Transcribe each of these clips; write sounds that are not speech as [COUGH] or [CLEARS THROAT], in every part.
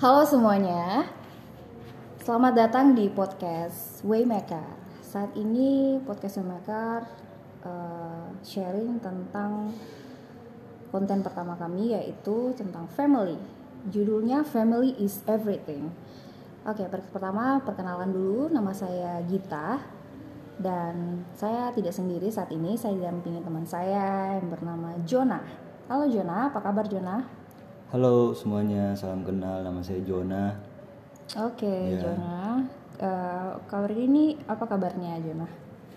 Halo semuanya, selamat datang di podcast Waymaker. Saat ini podcast Waymaker uh, sharing tentang konten pertama kami yaitu tentang family. Judulnya Family is Everything. Oke, pertama perkenalan dulu, nama saya Gita dan saya tidak sendiri saat ini, saya didampingi teman saya yang bernama Jona. Halo Jona, apa kabar Jona? Halo semuanya, salam kenal. Nama saya Jona. Oke, okay, ya. Jona. Uh, kabar ini apa kabarnya, Jona?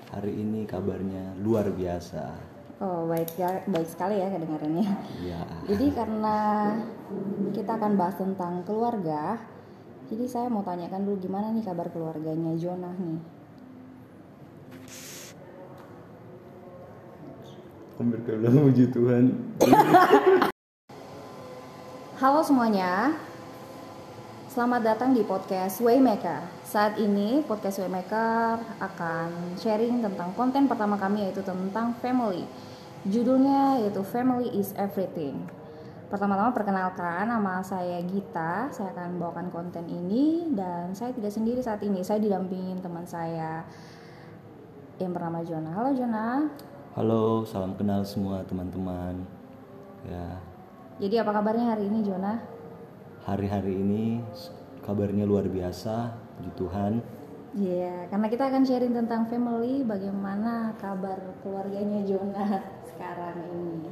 Hari ini kabarnya luar biasa. Oh, baik ya, baik sekali ya kedengarannya. Iya. Jadi karena kita akan bahas tentang keluarga, jadi saya mau tanyakan dulu gimana nih kabar keluarganya Jona nih? Hampir kalau puji Tuhan. [LAUGHS] Halo semuanya, selamat datang di podcast Waymaker. Saat ini podcast Waymaker akan sharing tentang konten pertama kami yaitu tentang family. Judulnya yaitu Family is Everything. Pertama-tama perkenalkan nama saya Gita, saya akan bawakan konten ini dan saya tidak sendiri saat ini, saya didampingin teman saya yang bernama Jona. Halo Jona. Halo, salam kenal semua teman-teman. Ya, jadi apa kabarnya hari ini Jona? Hari-hari ini kabarnya luar biasa, puji Tuhan. Iya, yeah, karena kita akan sharing tentang family, bagaimana kabar keluarganya Jona [LAUGHS] sekarang ini.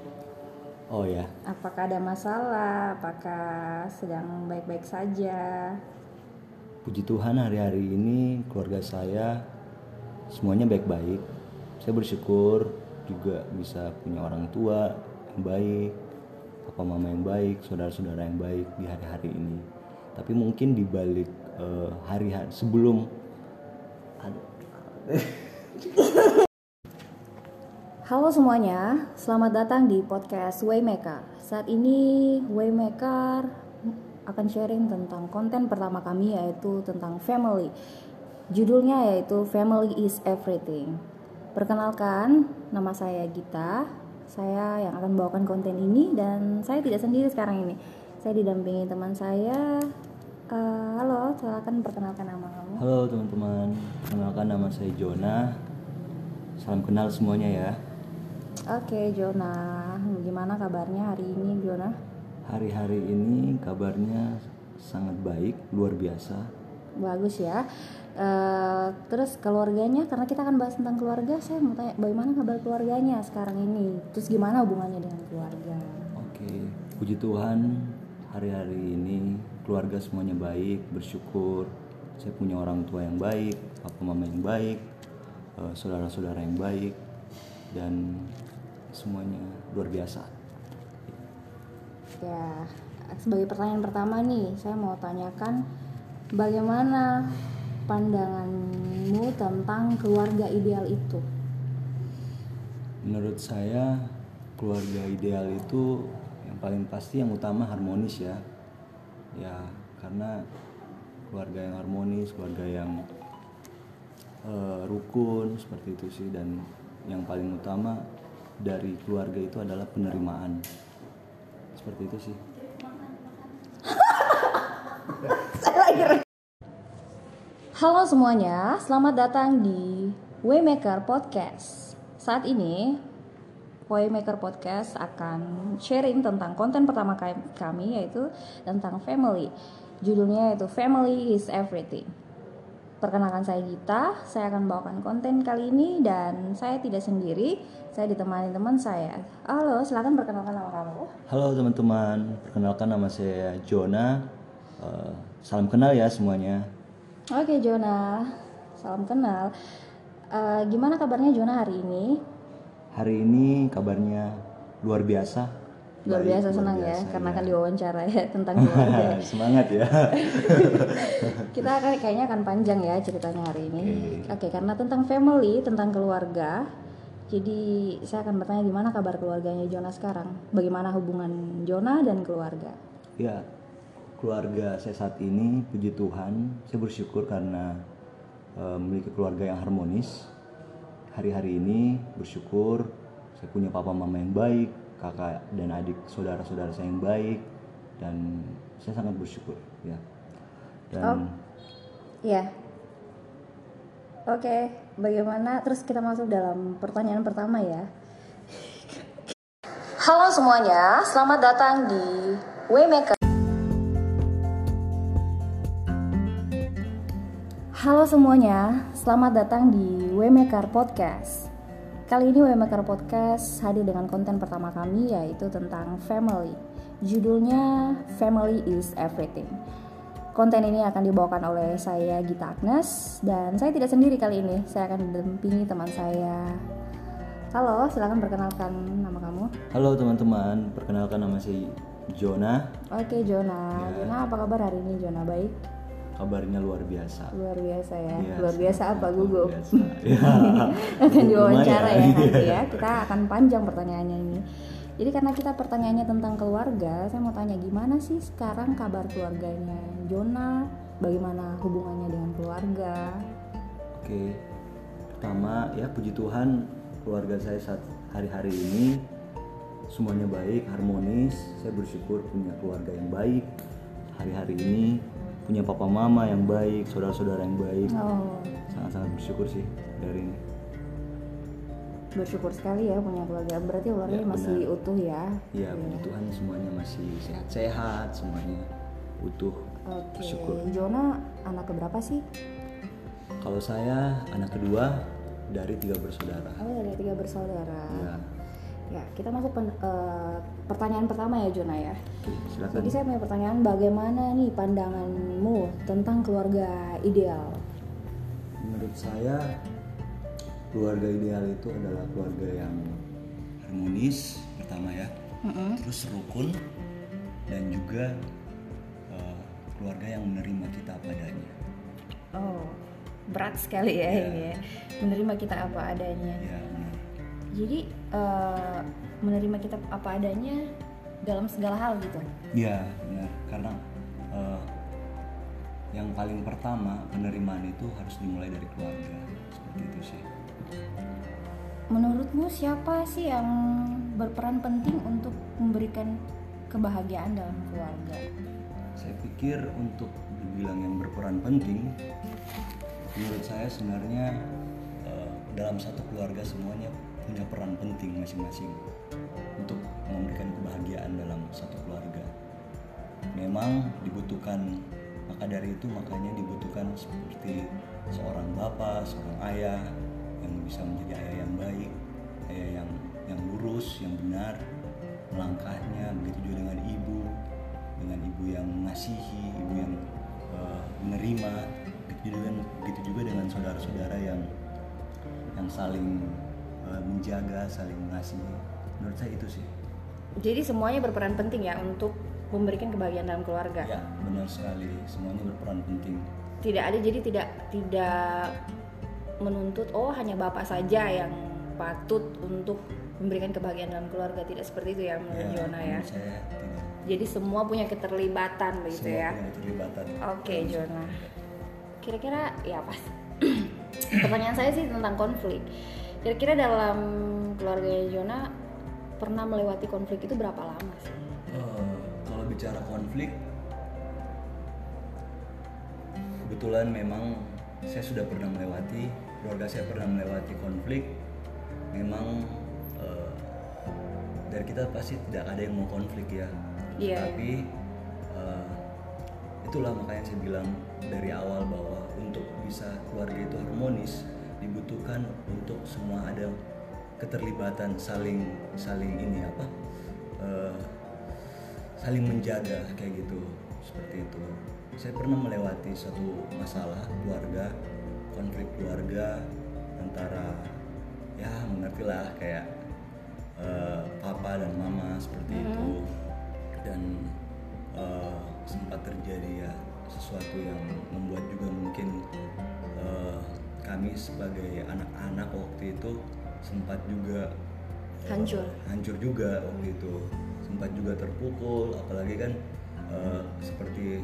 Oh ya. Apakah ada masalah? Apakah sedang baik-baik saja? Puji Tuhan hari-hari ini keluarga saya semuanya baik-baik. Saya bersyukur juga bisa punya orang tua yang baik, papa mama yang baik, saudara-saudara yang baik di hari-hari ini. Tapi mungkin di balik uh, hari-hari sebelum Halo semuanya, selamat datang di podcast Waymaker. Saat ini Waymaker akan sharing tentang konten pertama kami yaitu tentang family. Judulnya yaitu Family is Everything. Perkenalkan, nama saya Gita saya yang akan bawakan konten ini dan saya tidak sendiri sekarang ini. Saya didampingi teman saya. Uh, halo, silakan perkenalkan nama kamu. Halo teman-teman, perkenalkan nama saya Jona. Salam kenal semuanya ya. Oke, Jona. Gimana kabarnya hari ini, Jona? Hari-hari ini kabarnya sangat baik, luar biasa. Bagus ya. Uh, terus keluarganya karena kita akan bahas tentang keluarga saya mau tanya bagaimana kabar keluarganya sekarang ini? Terus gimana hubungannya dengan keluarga? Oke puji Tuhan hari-hari ini keluarga semuanya baik bersyukur. Saya punya orang tua yang baik papa mama yang baik uh, saudara-saudara yang baik dan semuanya luar biasa. Ya sebagai pertanyaan pertama nih saya mau tanyakan bagaimana pandanganmu tentang keluarga ideal itu? Menurut saya keluarga ideal itu yang paling pasti yang utama harmonis ya. Ya, karena keluarga yang harmonis, keluarga yang uh, rukun seperti itu sih dan yang paling utama dari keluarga itu adalah penerimaan. Seperti itu sih. [LAUGHS] Halo semuanya, selamat datang di Waymaker Podcast. Saat ini Waymaker Podcast akan sharing tentang konten pertama kami yaitu tentang family. Judulnya yaitu Family is Everything. Perkenalkan saya Gita, saya akan bawakan konten kali ini dan saya tidak sendiri, saya ditemani teman saya. Halo, silakan perkenalkan nama kamu. Halo teman-teman, perkenalkan nama saya Jona. Uh, salam kenal ya semuanya. Oke Jona, salam kenal. Uh, gimana kabarnya Jona hari ini? Hari ini kabarnya luar biasa. Luar biasa senang ya, karena ya. akan diwawancara ya tentang [LAUGHS] keluarga. Semangat ya. [LAUGHS] Kita akan kayaknya akan panjang ya ceritanya hari ini. Oke, okay. okay, karena tentang family, tentang keluarga. Jadi saya akan bertanya gimana kabar keluarganya Jona sekarang? Bagaimana hubungan Jona dan keluarga? Ya, keluarga saya saat ini puji Tuhan saya bersyukur karena uh, memiliki keluarga yang harmonis hari-hari ini bersyukur saya punya papa mama yang baik kakak dan adik saudara-saudara saya yang baik dan saya sangat bersyukur ya dan Oh. Iya. Oke, bagaimana? Terus kita masuk dalam pertanyaan pertama ya. Halo semuanya, selamat datang di Waymaker. Halo semuanya, selamat datang di Waymaker Podcast. Kali ini Waymaker Podcast hadir dengan konten pertama kami yaitu tentang family. Judulnya Family is Everything. Konten ini akan dibawakan oleh saya Gita Agnes dan saya tidak sendiri kali ini. Saya akan didampingi teman saya. Halo, silakan perkenalkan nama kamu. halo teman-teman perkenalkan nama saya Jona Oke, Jona. Jona, apa kabar hari ini, Jona? Baik? Kabarnya luar biasa Luar biasa ya. Iya, luar biasa apa gugup? biasa. [LAUGHS] ya. akan diwawancara ya Lumayan. nanti ya. Kita akan panjang pertanyaannya ini. Jadi karena kita pertanyaannya tentang keluarga, saya mau tanya gimana sih sekarang kabar keluarganya Jona? Bagaimana hubungannya dengan keluarga? Oke, pertama ya puji Tuhan keluarga saya saat hari-hari ini semuanya baik, harmonis. Saya bersyukur punya keluarga yang baik. Hari-hari ini punya papa mama yang baik, saudara-saudara yang baik. Oh, Sangat-sangat bersyukur sih dari ini. bersyukur sekali ya punya keluarga. Berarti keluarganya Ya, masih benar. utuh ya? Ya puji Tuhan semuanya masih sehat-sehat, semuanya utuh. Oke. Bersyukur. Jona anak keberapa sih? Kalau saya anak kedua dari tiga bersaudara. Oh, ada tiga bersaudara. Ya, Ya, kita masuk pen- eh, pertanyaan pertama ya Jona ya. silakan. Jadi saya punya pertanyaan, bagaimana nih pandanganmu tentang keluarga ideal? Menurut saya keluarga ideal itu adalah keluarga yang harmonis pertama ya, terus rukun dan juga eh, keluarga yang menerima kita apa adanya. Oh, berat sekali ya Ya. ini ya. Menerima kita apa adanya. Ya benar. Jadi eh, menerima kita apa adanya dalam segala hal gitu. Ya benar karena eh, yang paling pertama penerimaan itu harus dimulai dari keluarga seperti itu sih. Menurutmu siapa sih yang berperan penting untuk memberikan kebahagiaan dalam keluarga? Saya pikir untuk dibilang yang berperan penting, menurut saya sebenarnya eh, dalam satu keluarga semuanya punya peran penting masing-masing untuk memberikan kebahagiaan dalam satu keluarga. Memang dibutuhkan maka dari itu makanya dibutuhkan seperti seorang bapak, seorang ayah yang bisa menjadi ayah yang baik, ayah yang yang lurus, yang benar melangkahnya, begitu juga dengan ibu, dengan ibu yang mengasihi, ibu yang eh, menerima, begitu juga dengan saudara-saudara yang yang saling menjaga, saling mengasihi. Menurut saya itu sih. Jadi semuanya berperan penting ya untuk memberikan kebahagiaan dalam keluarga. Ya, benar sekali. Semuanya berperan penting. Tidak ada jadi tidak tidak menuntut oh hanya bapak saja yang patut untuk memberikan kebahagiaan dalam keluarga. Tidak seperti itu ya menurut Jona ya. saya tidak. Jadi semua punya keterlibatan begitu Semua ya. punya keterlibatan. Oke Jona. Kira-kira ya pas. [CLEARS THROAT] Pertanyaan saya sih tentang konflik. Kira-kira dalam keluarga Jona pernah melewati konflik itu berapa lama sih? Eh, kalau bicara konflik, kebetulan memang saya sudah pernah melewati, keluarga saya pernah melewati konflik. Memang eh, dari kita pasti tidak ada yang mau konflik ya. Iya. Tapi eh, itulah makanya saya bilang dari awal bahwa untuk bisa keluarga itu harmonis dibutuhkan untuk semua ada keterlibatan saling saling ini apa eh, saling menjaga kayak gitu seperti itu. Saya pernah melewati satu masalah keluarga konflik keluarga antara ya mengertilah kayak eh, papa dan mama seperti itu. Dan eh, sempat terjadi ya sesuatu yang membuat juga mungkin eh, kami sebagai anak-anak waktu itu sempat juga Hancur. hancur juga waktu itu. Sempat juga terpukul apalagi kan eh, seperti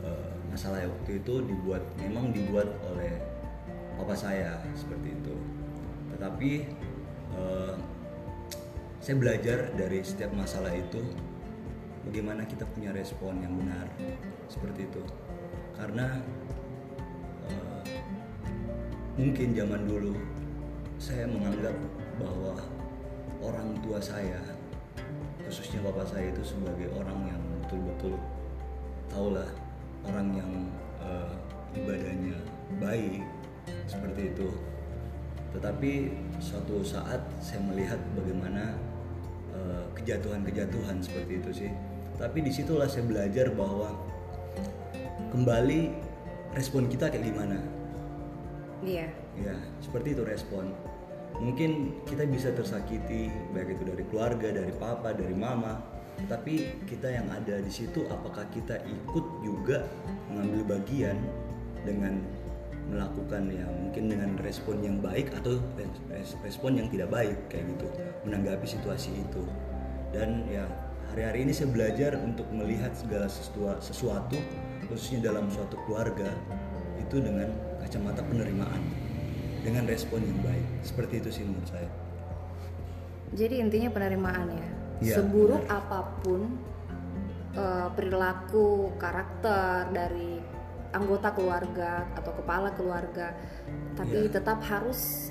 eh, masalah waktu itu dibuat memang dibuat oleh papa saya seperti itu. Tetapi eh, saya belajar dari setiap masalah itu bagaimana kita punya respon yang benar seperti itu. Karena uh, mungkin zaman dulu saya menganggap bahwa orang tua saya khususnya bapak saya itu sebagai orang yang betul-betul tahulah orang yang uh, ibadahnya baik seperti itu. Tetapi suatu saat saya melihat bagaimana uh, kejatuhan-kejatuhan seperti itu sih. Tapi di situlah saya belajar bahwa kembali respon kita kayak gimana iya. Ya seperti itu respon. Mungkin kita bisa tersakiti baik itu dari keluarga dari papa dari mama. Tapi kita yang ada di situ apakah kita ikut juga mengambil bagian dengan melakukan ya mungkin dengan respon yang baik atau respon yang tidak baik kayak gitu. Menanggapi situasi itu. Dan ya hari-hari ini saya belajar untuk melihat segala sesuatu khususnya dalam suatu keluarga itu dengan kacamata penerimaan dengan respon yang baik seperti itu sih menurut saya jadi intinya penerimaan ya, ya seburuk benar. apa pun uh, perilaku karakter dari anggota keluarga atau kepala keluarga tapi yeah. tetap harus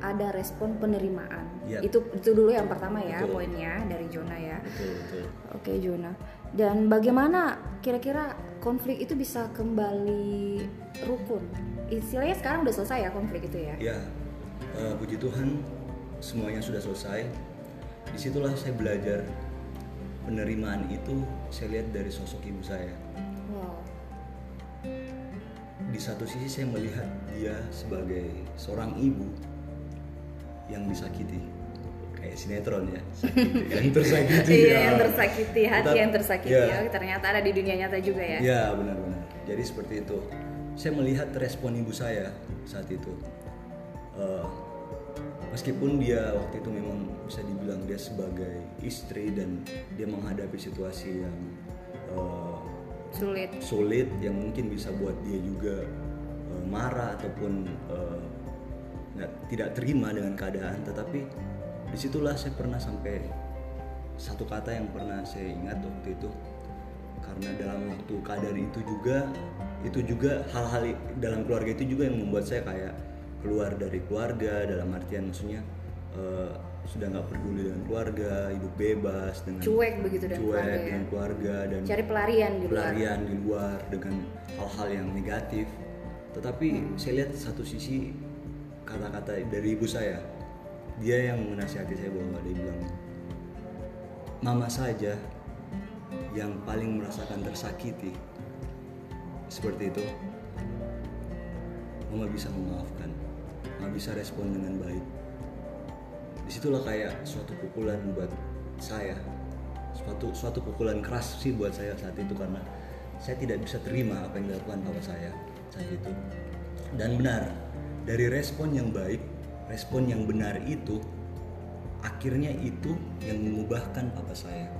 ada respon penerimaan yep. itu itu dulu yang pertama ya betul. poinnya dari Jona ya betul, betul. oke Jona dan bagaimana kira-kira konflik itu bisa kembali rukun? Istilahnya sekarang udah selesai ya konflik itu ya? Ya uh, puji Tuhan semuanya sudah selesai. Di situlah saya belajar penerimaan itu saya lihat dari sosok ibu saya. Di satu sisi saya melihat dia sebagai seorang ibu yang disakiti kayak sinetron ya. [LAUGHS] Yang tersakiti iya ya. yang tersakiti hati Tetap, yang tersakiti ya. ya ternyata ada di dunia nyata juga ya. Ya benar-benar. Jadi seperti itu. Saya melihat respon ibu saya saat itu. Uh, meskipun dia waktu itu memang bisa dibilang dia sebagai istri dan dia menghadapi situasi yang uh, sulit. sulit yang mungkin bisa buat dia juga uh, marah ataupun uh, tidak terima dengan keadaan. Tetapi di situlah saya pernah sampai satu kata yang pernah saya ingat waktu itu karena dalam waktu keadaan itu juga itu juga hal-hal dalam keluarga itu juga yang membuat saya kayak keluar dari keluarga dalam artian maksudnya uh, sudah nggak peduli dengan keluarga hidup bebas dengan cuek begitu dengan cuek keluarga, dengan ya? keluarga dan cari pelarian di pelarian luar. di luar dengan hal-hal yang negatif tetapi hmm. saya lihat satu sisi kata-kata dari ibu saya dia yang menasihati saya bahwa dia bilang mama saja yang paling merasakan tersakiti. Seperti itu. Mama bisa memaafkan mama bisa respon dengan baik. Di situlah kayak suatu pukulan buat saya. Suatu suatu pukulan keras sih buat saya saat itu karena saya tidak bisa terima apa yang dilakukan papa saya saat itu. Dan benar dari respon yang baik respon yang benar itu akhirnya itu yang mengubahkan papa saya.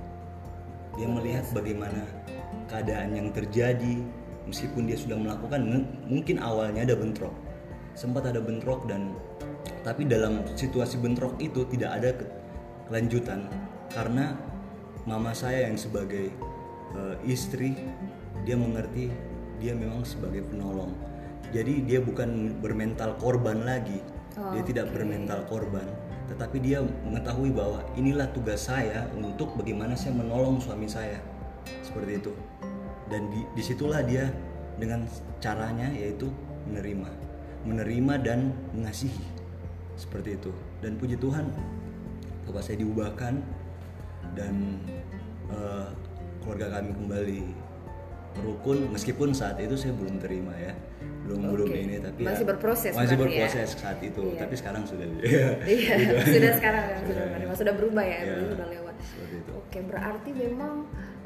Dia melihat bagaimana keadaan yang terjadi meskipun dia sudah melakukan mungkin awalnya ada bentrok. Sempat ada bentrok dan tapi dalam situasi bentrok itu tidak ada kelanjutan. Karena mama saya yang sebagai uh, istri dia mengerti dia memang sebagai penolong. Jadi dia bukan bermental korban lagi oh, dia tidak bermental korban tetapi dia mengetahui bahwa inilah tugas saya untuk bagaimana saya menolong suami saya. Seperti itu. Dan di, di situlah dia dengan caranya yaitu menerima. Menerima dan mengasihi. Seperti itu. Dan puji Tuhan bapak saya diubahkan dan uh, keluarga kami kembali rukun meskipun saat itu saya belum terima ya belum okay. belum ini tapi masih ya, berproses masih ya? berproses ya? saat itu iya. tapi sekarang sudah iya [LAUGHS] [LAUGHS] gitu. sudah sekarang ya, sudah, sudah, sudah berubah ya, ya sudah lewat oke berarti memang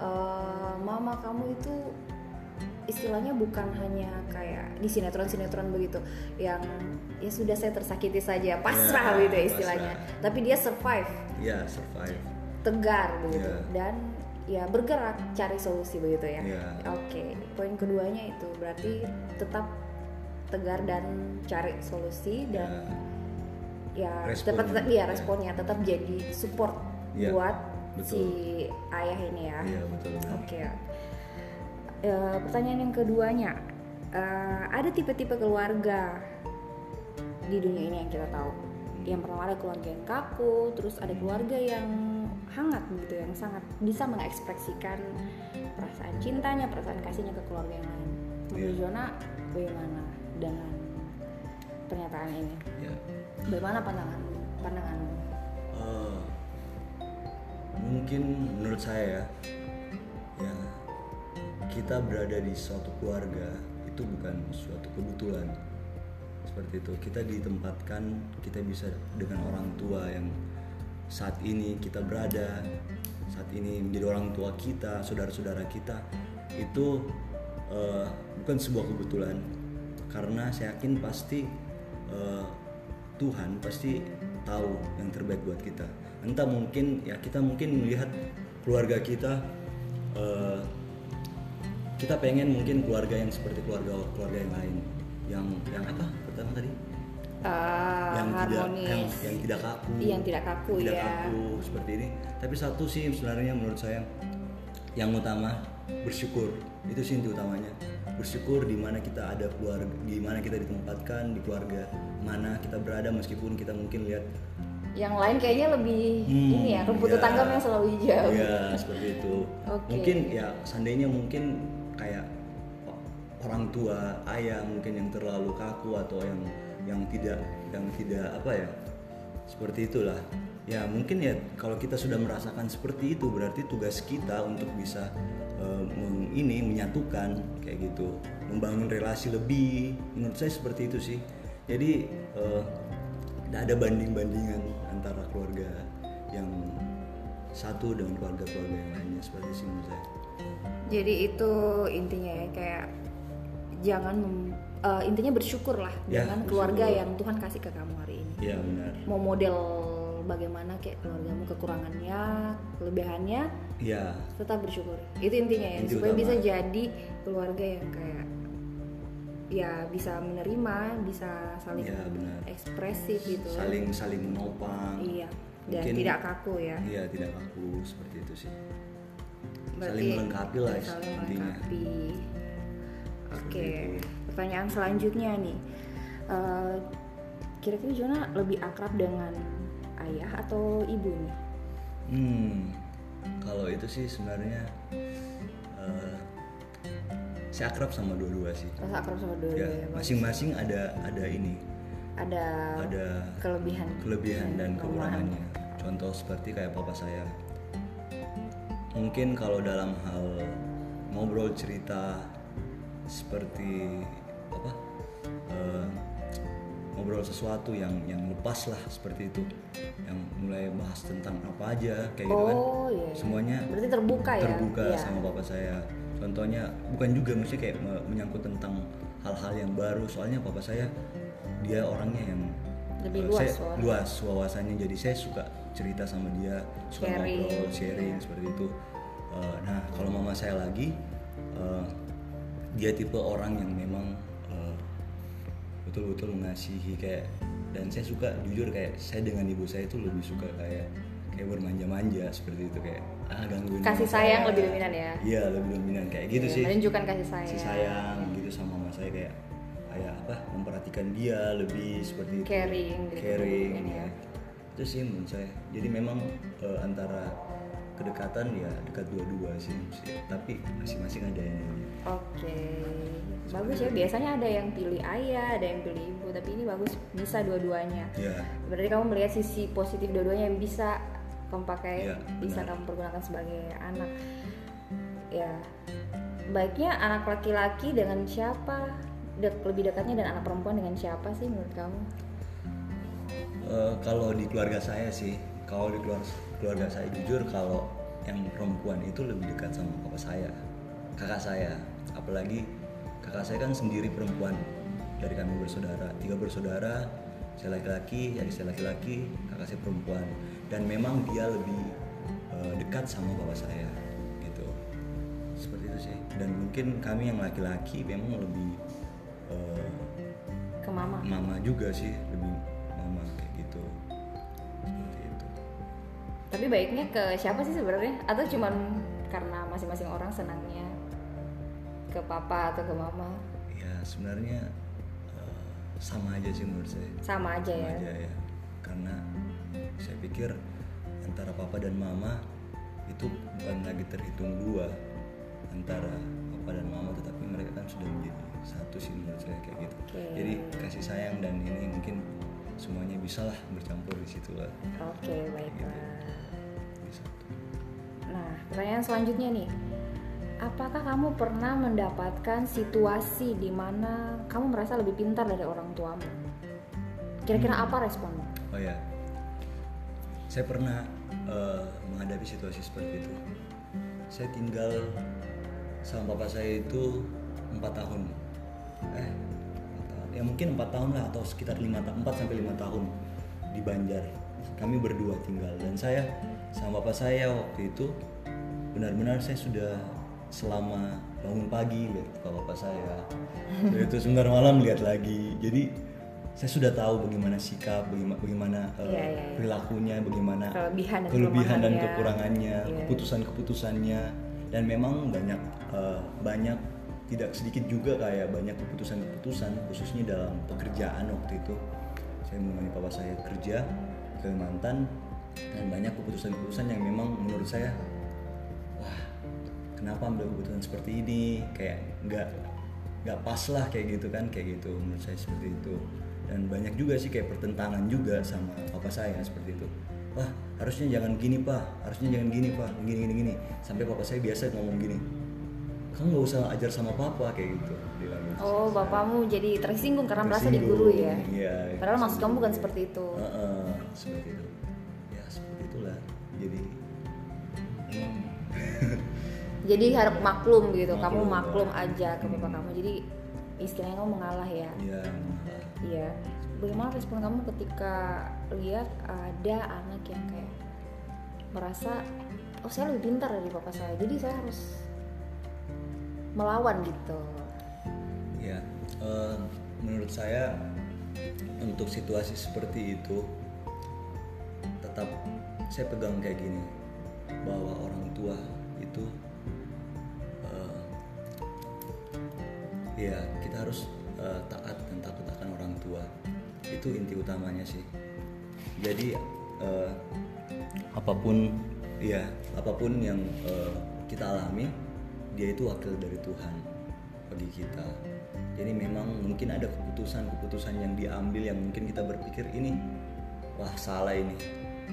uh, mama kamu itu istilahnya bukan hanya kayak di sinetron-sinetron begitu yang ya sudah saya tersakiti saja pasrah yeah, gitu ya istilahnya pasrah. tapi dia survive ya survive tegar begitu yeah. dan ya bergerak cari solusi begitu ya yeah. oke okay. poin keduanya itu berarti tetap tegar dan cari solusi dan yeah. ya tetap tetap ya responnya tetap jadi support yeah. buat si ayah ini ya. Iya betul. benar. Oke. Eh, pertanyaan yang keduanya, eh, ada tipe-tipe keluarga di dunia ini yang kita tahu. Yang pertama ada keluarga yang kaku, terus ada keluarga yang hangat gitu, yang sangat bisa mengekspresikan perasaan cintanya, perasaan kasihnya ke keluarga yang lain. Menurut Iya. Jona, bagaimana dengan pernyataan ini? Ya. Bagaimana pandangan pandanganmu? Eh, mungkin menurut saya ya, ya kita berada di suatu keluarga itu bukan suatu kebetulan seperti itu kita ditempatkan kita bisa dengan orang tua yang saat ini kita berada saat ini menjadi orang tua kita saudara-saudara kita itu eh, bukan sebuah kebetulan. Karena saya yakin pasti eh, Tuhan pasti tahu yang terbaik buat kita. Entah mungkin ya kita mungkin melihat keluarga kita eh, kita pengen mungkin keluarga yang seperti keluarga keluarga yang lain. Yang yang apa? Pertama tadi Eh, yang tidak harmonis, yang, yang tidak kaku yang tidak kaku tidak ya. kaku seperti ini tapi satu sih sebenarnya menurut saya yang utama bersyukur itu sih inti utamanya bersyukur di mana kita ada keluarga di mana kita ditempatkan di keluarga mana kita berada meskipun kita mungkin lihat Yang lain kayaknya lebih Hmm, ini ya rumput ya. tetangganya selalu hijau. ya seperti itu Oke. mungkin ya seandainya mungkin kayak orang tua ayah mungkin yang terlalu kaku atau yang yang tidak yang tidak apa ya seperti itulah. Ya mungkin ya kalau kita sudah merasakan seperti itu berarti tugas kita untuk bisa meng- ini menyatukan kayak gitu. Membangun relasi lebih menurut saya seperti itu sih. Jadi tidak ada banding bandingan antara keluarga yang satu dengan keluarga-keluarga yang lainnya seperti sih menurut saya. Jadi itu intinya ya kayak jangan eh, intinya bersyukur lah Ya, dengan keluarga bersyukur. yang Tuhan kasih ke kamu hari ini. iya benar Mau model bagaimana kayak keluargamu kekurangannya, kelebihannya, iya tetap bersyukur. Itu intinya ya Inti supaya utama. bisa jadi keluarga yang kayak ya bisa menerima, bisa saling benar. ekspresif gitu. saling saling menopang Iya. Dan Mungkin- tidak kaku ya. iya tidak kaku seperti itu sih Berarti saling melengkapi lah saling intinya melengkapi. Oke. Pertanyaan selanjutnya nih. Eh, kira-kira Jona lebih akrab dengan ayah atau ibu nih? hmm kalau itu sih sebenarnya eh, saya akrab sama dua-dua sih Rasa akrab sama dua ya ya, Mas? masing-masing ada ada ini Ada ada kelebihan. kelebihan dan kekurangannya. Contoh seperti kayak papa saya. Mungkin kalau dalam hal ngobrol cerita seperti apa eh, ngobrol sesuatu yang yang lepas lah seperti itu, yang mulai bahas tentang apa aja kayak gitu kan. Oh iya. iya. Semuanya Berarti terbuka ya? terbuka Iya. sama papa saya. Contohnya bukan juga mesti kayak me- menyangkut tentang hal-hal yang baru. Soalnya papa saya dia orangnya yang Lebih eh, luas saya- soalnya. luas wawasannya. Jadi saya suka cerita sama dia, suka Sharing. ngobrol, sharing seperti itu. Eh, nah kalau mama saya lagi, dia tipe orang yang memang betul-betul mengasihi kayak dan saya suka jujur kayak saya dengan ibu saya itu lebih suka kayak kayak bermanja-manja seperti itu kayak ah gangguin Kasih sayang saya. lebih dominan ya? iya lebih dominan kayak gitu Iya, sih Menunjukkan kasih sayang. kasih sayang gitu sama mama saya kayak kayak apa memperhatikan dia lebih seperti itu Caring gitu. caring Mungkin ya. ya. itu sih menurut saya jadi memang eh, antara kedekatan ya dekat dua-dua sih sih. tapi masing-masing ada yang. Oke, bagus ya. Biasanya ada yang pilih ayah, ada yang pilih ibu, tapi ini bagus bisa dua-duanya. ya Berarti kamu melihat sisi positif dua-duanya yang bisa kamu pakai, Iya, bisa benar. kamu pergunakan sebagai anak. Ya, baiknya anak laki-laki dengan siapa? Dek, lebih dekatnya dan anak perempuan dengan siapa sih menurut kamu? Eh, kalau di keluarga saya sih kalau di keluarga keluarga saya jujur kalau yang perempuan itu lebih dekat sama papa saya kakak saya apalagi kakak saya kan sendiri perempuan. Dari kami bersaudara tiga bersaudara saya laki-laki adik saya laki-laki kakak saya perempuan. Dan memang dia lebih eh, dekat sama bapak saya gitu. Seperti itu sih. Dan mungkin kami yang laki-laki memang lebih eh, Ke mama. mama juga sih lebih mama kayak gitu. Seperti itu. Tapi baiknya ke siapa sih sebenarnya? Atau cuman karena masing-masing orang senangnya ke papa atau ke mama? Ya sebenarnya uh, sama aja sih menurut saya. Sama aja sama ya? aja ya. Karena saya pikir antara papa dan mama itu bukan lagi terhitung dua antara papa dan mama tetapi mereka kan sudah menjadi satu sih menurut saya kayak gitu. Oke. jadi kasih sayang dan ini mungkin semuanya bisa lah bercampur di situ lah. Oke baiklah. Di satu nah pertanyaan selanjutnya nih apakah kamu pernah mendapatkan situasi di mana kamu merasa lebih pintar dari orang tuamu? Kira-kira Hmm. apa responmu oh ya saya pernah eh, menghadapi situasi seperti itu. Saya tinggal sama papa saya itu empat tahun. Eh ya mungkin empat tahun lah atau sekitar lima empat sampai lima tahun di Banjar. Kami berdua tinggal. Dan saya sama papa saya waktu itu benar-benar saya sudah selama bangun pagi lihat ke papa saya. Sudah itu sebentar malam lihat lagi. Jadi saya sudah tahu bagaimana sikap bagaimana, bagaimana eh, iya, iya. perilakunya bagaimana Kelebihan dan kelebihan dan kekurangannya. Iya. keputusan-keputusannya. Dan memang banyak eh, banyak tidak sedikit juga kayak banyak keputusan-keputusan khususnya dalam pekerjaan waktu itu. Saya menemani papa saya kerja ke Kalimantan dan banyak keputusan-keputusan yang memang menurut saya kenapa ambil keputusan seperti ini? Kayak nggak nggak pas lah kayak gitu kan kayak gitu. Menurut saya seperti itu. Dan banyak juga sih kayak pertentangan juga sama papa saya seperti itu. Wah harusnya jangan gini pak. Harusnya jangan gini pak. Gini gini gini. Sampai papa saya biasa ngomong gini. Kamu nggak usah ajar sama papa kayak gitu bilang gitu. oh bapakmu jadi tersinggung karena merasa digurui ya? Iya, padahal maksud kamu bukan seperti itu. Heeh, seperti itu. Ya seperti itulah. Jadi [LAUGHS] jadi harap maklum gitu kamu Maklum, aja ke bapak Hmm. kamu. Jadi istilahnya kamu mengalah ya. Ya iya. Bagaimana respon kamu ketika lihat ada anak yang kayak merasa oh saya lebih pintar dari papa saya jadi saya harus melawan gitu. Ya, eh, menurut saya untuk situasi seperti itu tetap saya pegang kayak gini bahwa orang tua itu ya kita harus eh, taat dan takut akan orang tua itu inti utamanya sih. Jadi eh, apa pun ya apa pun yang eh, kita alami dia itu wakil dari Tuhan bagi kita. Jadi memang mungkin ada keputusan-keputusan yang diambil yang mungkin kita berpikir ini wah salah ini.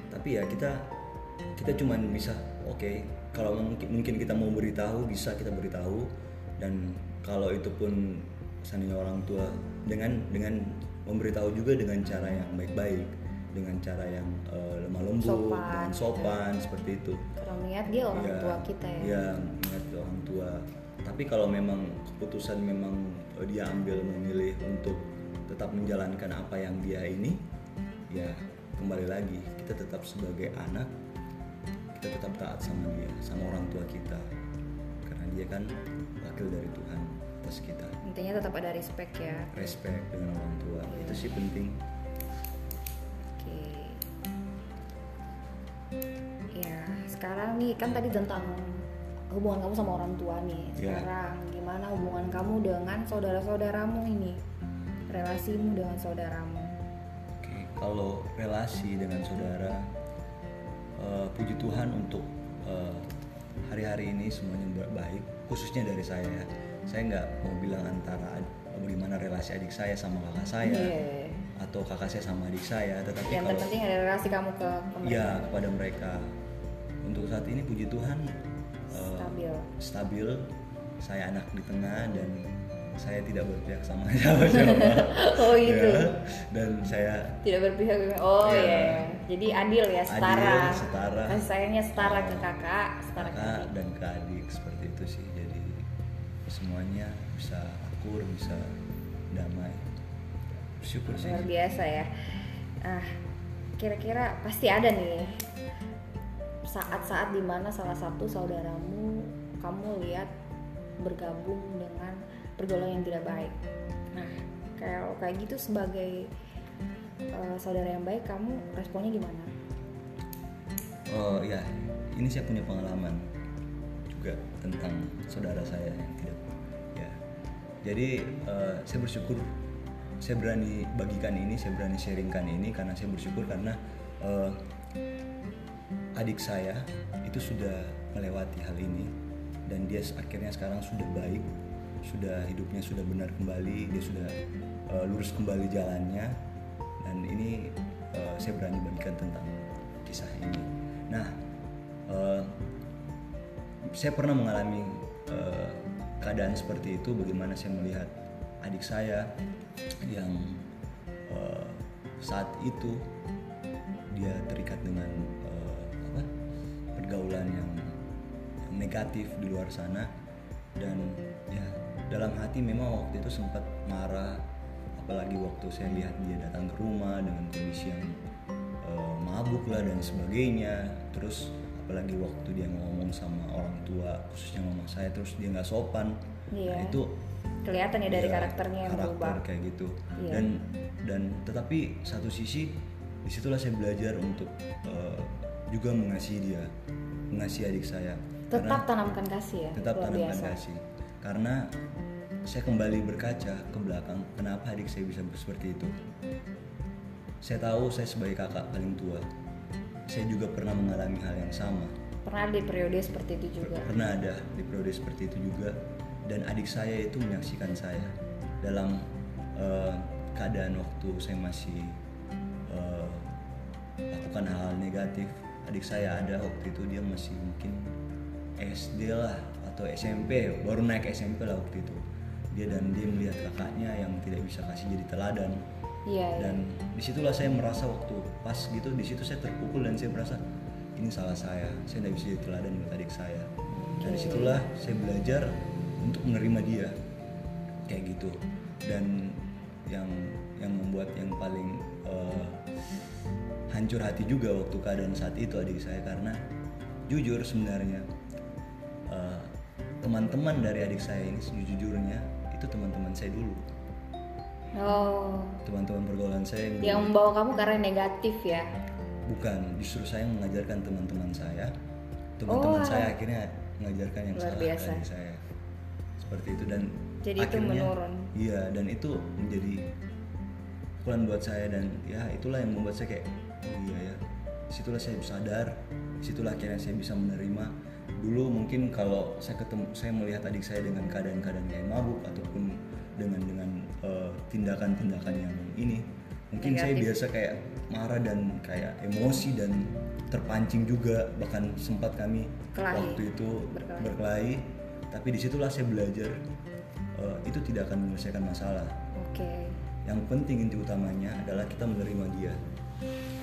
Tapi ya kita kita cuman bisa oke kalau mungkin mungkin kita mau beritahu bisa kita beritahu dan kalau itu pun seandainya orang tua dengan dengan memberitahu juga dengan cara yang baik-baik dengan cara yang eh, lemah lembut Sopan. dengan sopan seperti itu. Karena niat dia orang Ya, tua kita ya. ya ingat orang tua. Tapi kalau memang keputusan memang eh, dia ambil memilih untuk tetap menjalankan apa yang dia ini ya kembali lagi kita tetap sebagai anak kita tetap taat sama dia sama orang tua kita dia kan wakil dari Tuhan atas kita intinya tetap ada respect ya respect dengan orang tua itu sih penting Oke. Ya, sekarang nih kan tadi tentang hubungan kamu sama orang tua nih. Ya. Sekarang gimana hubungan kamu dengan saudara-saudaramu ini? Relasimu dengan saudaramu. Oke, kalau relasi dengan saudara, eh, puji Tuhan untuk eh, hari-hari ini semuanya baik, khususnya dari saya. ya. Saya nggak mau bilang antara bagaimana relasi adik saya sama kakak saya, Iya. atau kakak saya sama adik saya, tetapi Yang kalau terpenting ada relasi kamu ke, ke mereka. ya kepada mereka, untuk saat ini puji Tuhan eh, Stabil. stabil. Saya anak di tengah dan saya tidak berpihak sama [LAUGHS] siapa-siapa. Oh gitu. Ya, dan saya Tidak berpihak. Oh Iya. iya. Jadi adil ya, setara. Adil, setara. Kasih sayangnya setara ke kakak, setara ke kakak adik. dan ke adik seperti itu sih jadi semuanya bisa akur bisa damai bersyukur sih luar biasa ya ah kira-kira pasti ada nih saat-saat di mana salah satu saudaramu kamu lihat bergabung dengan pergaulan yang tidak baik. Nah. Kalau kayak gitu sebagai eh, saudara yang baik kamu responnya gimana? Oh ya, ini saya punya pengalaman juga tentang saudara saya yang tidak ya. Jadi eh, saya bersyukur saya berani bagikan ini, saya berani sharingkan ini karena saya bersyukur karena eh, adik saya itu sudah melewati hal ini dan dia akhirnya sekarang sudah baik, sudah hidupnya sudah benar kembali, dia sudah eh, lurus kembali jalannya dan ini eh, saya berani bagikan tentang kisah ini. Nah, eh, saya pernah mengalami eh, keadaan seperti itu. Bagaimana saya melihat adik saya yang eh, saat itu dia terikat dengan eh, apa pergaulan yang, negatif di luar sana dan dalam hati memang waktu itu sempat marah apalagi waktu saya lihat dia datang ke rumah dengan kondisi yang eh, mabuk lah dan sebagainya. Terus apalagi waktu dia ngomong sama orang tua khususnya mama saya terus dia nggak sopan. Iya. nah itu kelihatan ya dari ya, karakternya yang karakter berubah. kayak gitu. Iya. dan dan tetapi satu sisi di situlah saya belajar untuk eh, juga mengasihi dia mengasihi adik saya. Tetap tanamkan kasih ya tetap tanamkan biasa. kasih karena saya kembali berkaca ke belakang kenapa adik saya bisa seperti itu? Saya tahu saya sebagai kakak paling tua. Saya juga pernah mengalami hal yang sama. Pernah di periode seperti itu juga? Pernah ada di periode seperti itu juga. Dan adik saya itu menyaksikan saya dalam eh, keadaan waktu saya masih eh, lakukan hal-hal negatif. Adik saya ada waktu itu dia masih mungkin SD lah atau SMP baru naik SMP lah waktu itu. Dia dan dia melihat kakaknya yang tidak bisa kasih jadi teladan. Iya iya. dan di situlah saya merasa waktu pas gitu di situ saya terpukul dan saya merasa ini salah saya saya tidak bisa jadi teladan buat adik saya. Dan di situlah saya belajar untuk menerima dia kayak gitu. Dan yang yang membuat yang paling eh, hancur hati juga waktu keadaan saat itu adik saya karena jujur sebenarnya eh, teman-teman dari adik saya ini sejujurnya itu teman-teman saya dulu. Oh. Teman-teman pergaulan saya yang yang membawa kamu karena negatif ya? Bukan justru saya mengajarkan teman-teman saya. Teman-teman Oh, saya akhirnya mengajarkan yang luar salah biasa. dari saya. Seperti itu dan Jadi itu menurun. iya dan itu menjadi pukulan buat saya dan ya itulah yang membuat saya kayak oh iya ya situlah saya sadar situlah akhirnya saya bisa menerima dulu mungkin kalau saya ketemu saya melihat adik saya dengan keadaan-keadaan kayak mabuk ataupun dengan dengan eh, tindakan-tindakan yang ini mungkin saya Negatif. biasa kayak marah dan kayak emosi dan terpancing juga bahkan sempat kami Kelahi. waktu itu Berkelahi. berkelahi tapi di situlah saya belajar eh, itu tidak akan menyelesaikan masalah oke yang penting inti utamanya adalah kita menerima dia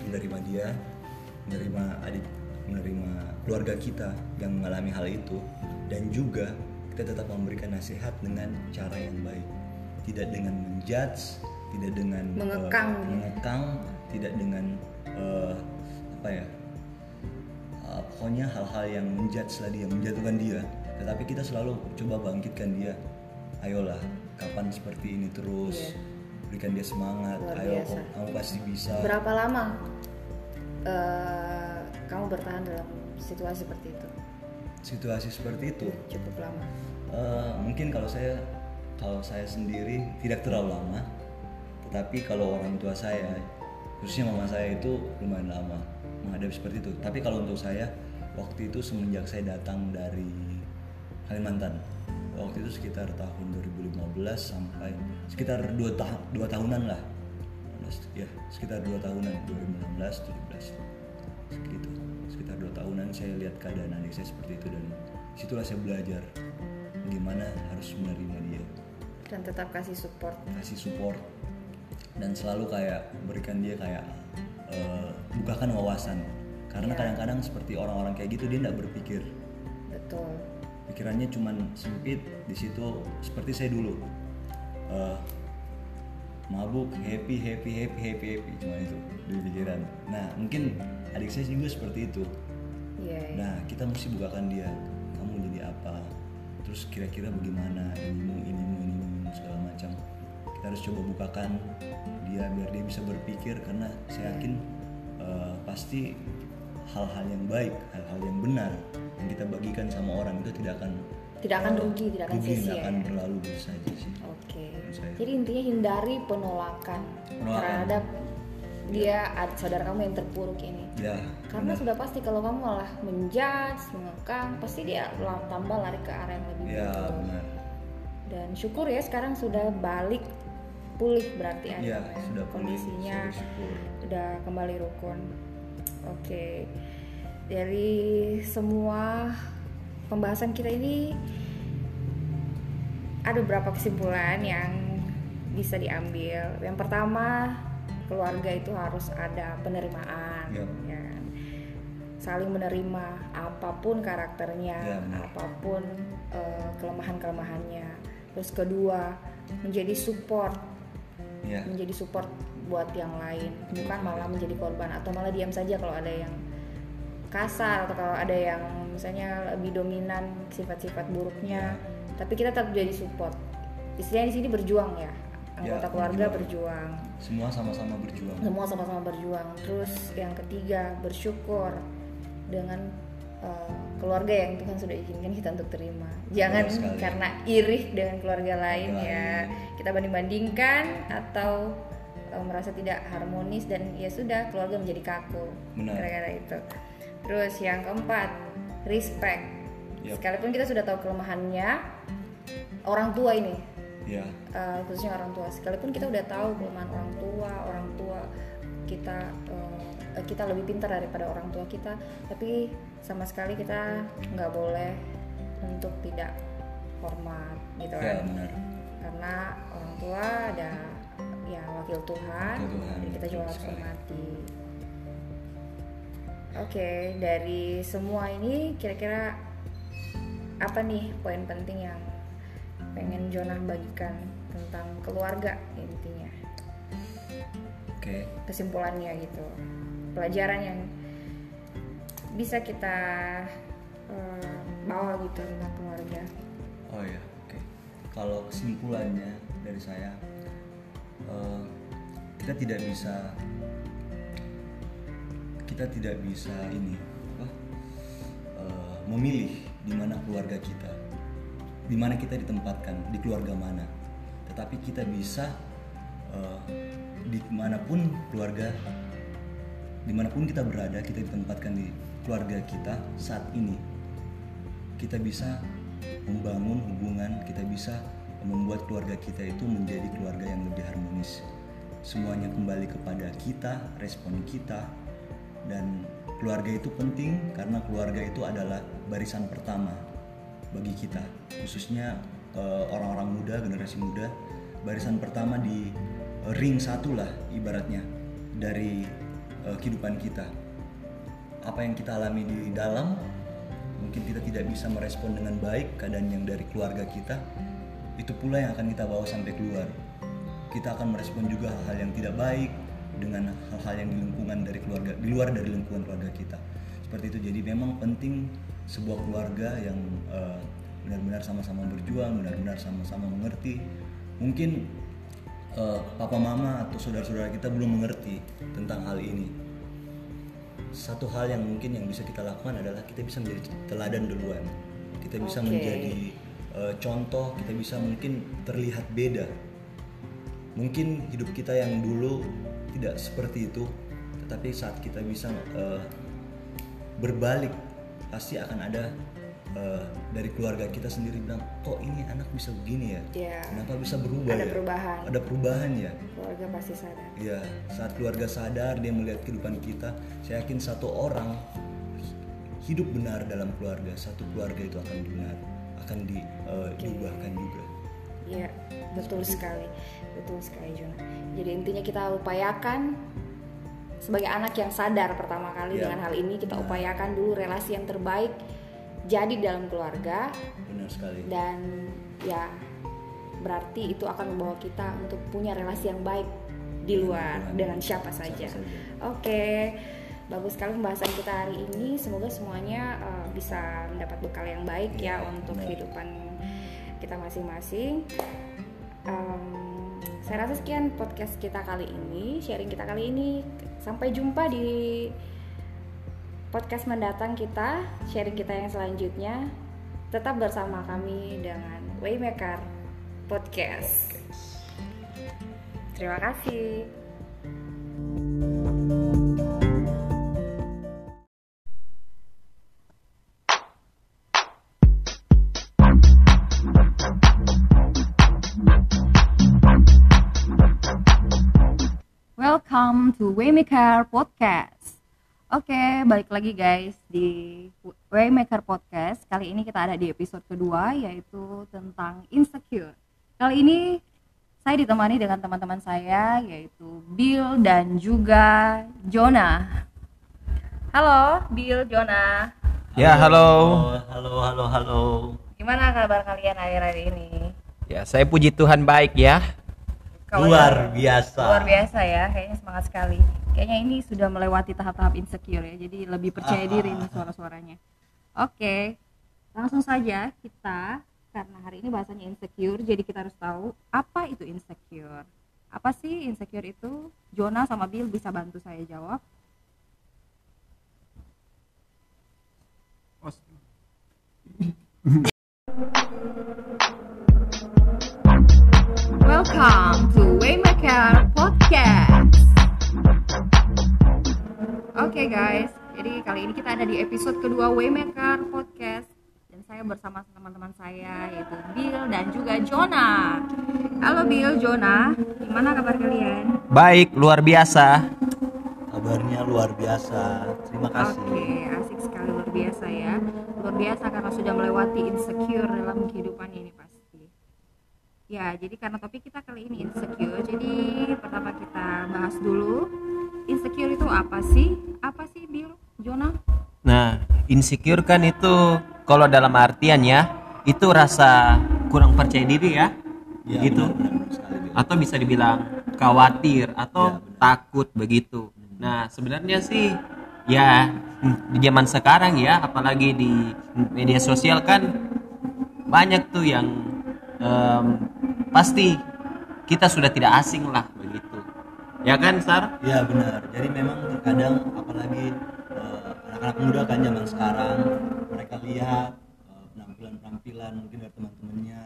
menerima dia menerima adik menerima keluarga kita yang mengalami hal itu dan juga kita tetap memberikan nasihat dengan cara yang baik. Tidak dengan menjudge tidak dengan eh, Mengekang. mengekang tidak dengan eh, apa ya uh, pokoknya hal-hal yang menjudge lah dia menjatuhkan dia. Tetapi kita selalu coba bangkitkan dia. Ayolah kapan seperti ini terus? Berikan dia semangat. Luar ayo biasa. kamu pasti bisa. Berapa lama eh, kamu bertahan dalam situasi seperti itu? Situasi seperti itu? Cukup lama. Eh, mungkin kalau saya kalau saya sendiri tidak terlalu lama. Tetapi kalau orang tua saya khususnya mama saya itu lumayan lama menghadapi seperti itu. Tapi kalau untuk saya waktu itu semenjak saya datang dari Kalimantan waktu itu sekitar tahun 2015 sampai sekitar dua tahun dua tahunan lah. Ya sekitar dua tahunan 2016 17 segitu sekitar dua tahunan saya lihat keadaan adik saya seperti itu dan situlah saya belajar gimana harus menerima dia. Dan tetap kasih support. Kasih support dan selalu kayak berikan dia kayak eh, bukakan wawasan. Karena kadang-kadang seperti orang-orang kayak gitu dia tidak berpikir. Betul. Pikirannya cuman sempit di situ seperti saya dulu. Eh, mabuk happy happy happy happy happy cuma itu. di nah mungkin adik saya juga seperti itu iya iya. Nah, kita mesti bukakan dia. Kamu jadi apa? Terus kira-kira bagaimana? Inimu, inimu, inimu, segala macam. Kita harus coba bukakan dia biar dia bisa berpikir karena saya yakin eh, pasti hal-hal yang baik hal-hal yang benar yang kita bagikan sama orang itu tidak akan tidak akan rugi tidak akan rugi, tidak sia-sia akan ya? berlalu begitu saja sih Oke. Saya. Jadi intinya hindari penolakan, Penolakan. terhadap dia ad- saudara kamu yang terpuruk ini. ya Karena sudah pasti kalau kamu malah menjudge, mengekang, pasti dia tambah lari ke arah yang lebih ya buruk. benar Dan syukur ya sekarang sudah balik pulih berarti ya sudah pulih kondisinya sudah kembali rukun. Oke. Dari semua pembahasan kita ini ada beberapa kesimpulan yang bisa diambil. Yang pertama, keluarga itu harus ada penerimaan, Yap. ya kan? saling menerima apa pun karakternya, Ya, benar. apa pun eh, kelemahan-kelemahannya. Terus kedua, menjadi support, ya menjadi support buat yang lain, bukan malah menjadi korban atau malah diam saja kalau ada yang kasar atau kalau ada yang misalnya lebih dominan sifat-sifat buruknya tapi kita tetap jadi support istilahnya di sini berjuang ya anggota Ya, keluarga berjuang. Semua sama-sama berjuang. Semua sama-sama berjuang. Terus yang ketiga bersyukur dengan uh, keluarga yang Tuhan sudah izinkan kita untuk terima. Jangan karena iri dengan keluarga lain ya. kita banding-bandingkan atau uh, merasa tidak harmonis dan ya sudah keluarga menjadi kaku. Gara-gara itu. Terus yang keempat respect. Yap. sekalipun kita sudah tahu kelemahannya orang tua ini ya uh, khususnya orang tua. Sekalipun kita udah tahu kelemahan orang tua orang tua kita uh, kita lebih pintar daripada orang tua kita tapi sama sekali kita nggak boleh untuk tidak hormat gitu ya kan. benar. Karena orang tua ada ya wakil Tuhan, Wakil Tuhan, jadi kita juga harus sekali. hormati. Oke dari semua ini kira-kira apa nih poin penting yang pengen Jonah bagikan tentang keluarga intinya. Oke. Kesimpulannya gitu. Pelajaran yang bisa kita eh, bawa gitu tentang keluarga. Oh ya oke. Kalau kesimpulannya dari saya eh, kita tidak bisa kita tidak bisa ini apa eh, memilih di mana keluarga kita di mana kita ditempatkan di keluarga mana. Tetapi kita bisa eh, di mana pun keluarga di mana pun kita berada kita ditempatkan di keluarga kita saat ini. Kita bisa membangun hubungan kita bisa membuat keluarga kita itu menjadi keluarga yang lebih harmonis. Semuanya kembali kepada kita respon kita dan keluarga itu penting karena keluarga itu adalah barisan pertama bagi kita khususnya eh, orang-orang muda generasi muda. Barisan pertama di eh, ring satu lah ibaratnya dari eh, kehidupan kita. Apa yang kita alami di dalam mungkin kita tidak bisa merespon dengan baik keadaan yang dari keluarga kita itu pula yang akan kita bawa sampai keluar. Kita akan merespon juga hal-hal yang tidak baik dengan hal-hal yang di lingkungan dari keluarga di luar dari lingkungan keluarga kita. Seperti itu. Jadi memang penting sebuah keluarga yang eh, benar-benar sama-sama berjuang benar-benar sama-sama mengerti. Mungkin eh, papa mama atau saudara-saudara kita belum mengerti tentang hal ini. Satu hal yang mungkin yang bisa kita lakukan adalah kita bisa menjadi teladan duluan. Kita bisa Oke. menjadi eh, contoh kita bisa mungkin terlihat beda. Mungkin hidup kita yang dulu tidak seperti itu tetapi saat kita bisa eh, berbalik pasti akan ada eh, dari keluarga kita sendiri bilang kok ini anak bisa begini ya? Ya kenapa bisa berubah ada ya? perubahan. Ada perubahan ya? Keluarga pasti sadar. Ya, saat keluarga sadar dia melihat kehidupan kita, saya yakin satu orang hidup benar dalam keluarga, satu keluarga itu akan benar, akan di, eh, diubahkan juga. Iya, betul sekali, betul sekali Juna. Jadi intinya kita upayakan sebagai anak yang sadar pertama kali Iya. dengan hal ini kita upayakan dulu relasi yang terbaik jadi dalam keluarga Benar sekali. dan ya berarti itu akan membawa kita untuk punya relasi yang baik di luar Dengan dengan siapa siapa saja. saja. Oke, bagus sekali pembahasan kita hari ini. Semoga semuanya uh, bisa mendapat bekal yang baik ya Iya, untuk benar. kehidupan kita masing-masing. Um, saya rasa sekian podcast kita kali ini, sharing kita kali ini. Sampai jumpa di podcast mendatang kita, sharing kita yang selanjutnya tetap bersama kami dengan Waymaker Podcast. Terima kasih. Welcome to Waymaker Podcast. Oke, balik lagi guys di Waymaker Podcast. Kali ini kita ada di episode kedua yaitu tentang insecure. Kali ini saya ditemani dengan teman-teman saya yaitu Bill dan juga Jonah. Halo, Bill, Jonah. Ya, halo. Halo, halo, halo. Gimana kabar kalian akhir-akhir ini? Ya, saya puji Tuhan baik ya. Kalau Luar biasa. Luar biasa ya, kayaknya semangat sekali. Kayaknya ini sudah melewati tahap-tahap insecure ya, jadi lebih percaya diri nih suara-suaranya. Oke, langsung saja kita karena hari ini bahasanya insecure, jadi kita harus tahu apa itu insecure. Apa sih insecure itu? Jonah sama Bill bisa bantu saya jawab. [LAUGHS] Welcome to Waymaker Podcast. Oke guys, jadi kali ini kita ada di episode kedua Waymaker Podcast dan saya bersama teman-teman saya yaitu Bill dan juga Jonah. Halo Bill, Jonah, gimana kabar kalian? Baik, luar biasa. Kabarnya luar biasa. Terima kasih. Oke, asik sekali luar biasa ya. Luar biasa karena sudah melewati insecure dalam kehidupan ini pasti. Ya, jadi karena topik kita kali ini insecure, jadi pertama kita bahas dulu insecure itu apa sih? Apa sih Bill, Jonah? Nah, insecure kan itu kalau dalam artian ya, itu rasa kurang percaya diri ya. Ya, gitu. benar, benar. Atau bisa dibilang khawatir atau Ya, benar. takut begitu. Nah, sebenarnya sih ya di zaman sekarang ya, apalagi di media sosial kan banyak tuh yang em, pasti kita sudah tidak asing lah begitu. Ya kan, Sar? Ya benar. Jadi memang terkadang apalagi eh, anak-anak muda kan zaman sekarang mereka lihat eh, penampilan-penampilan mungkin dari teman-temannya,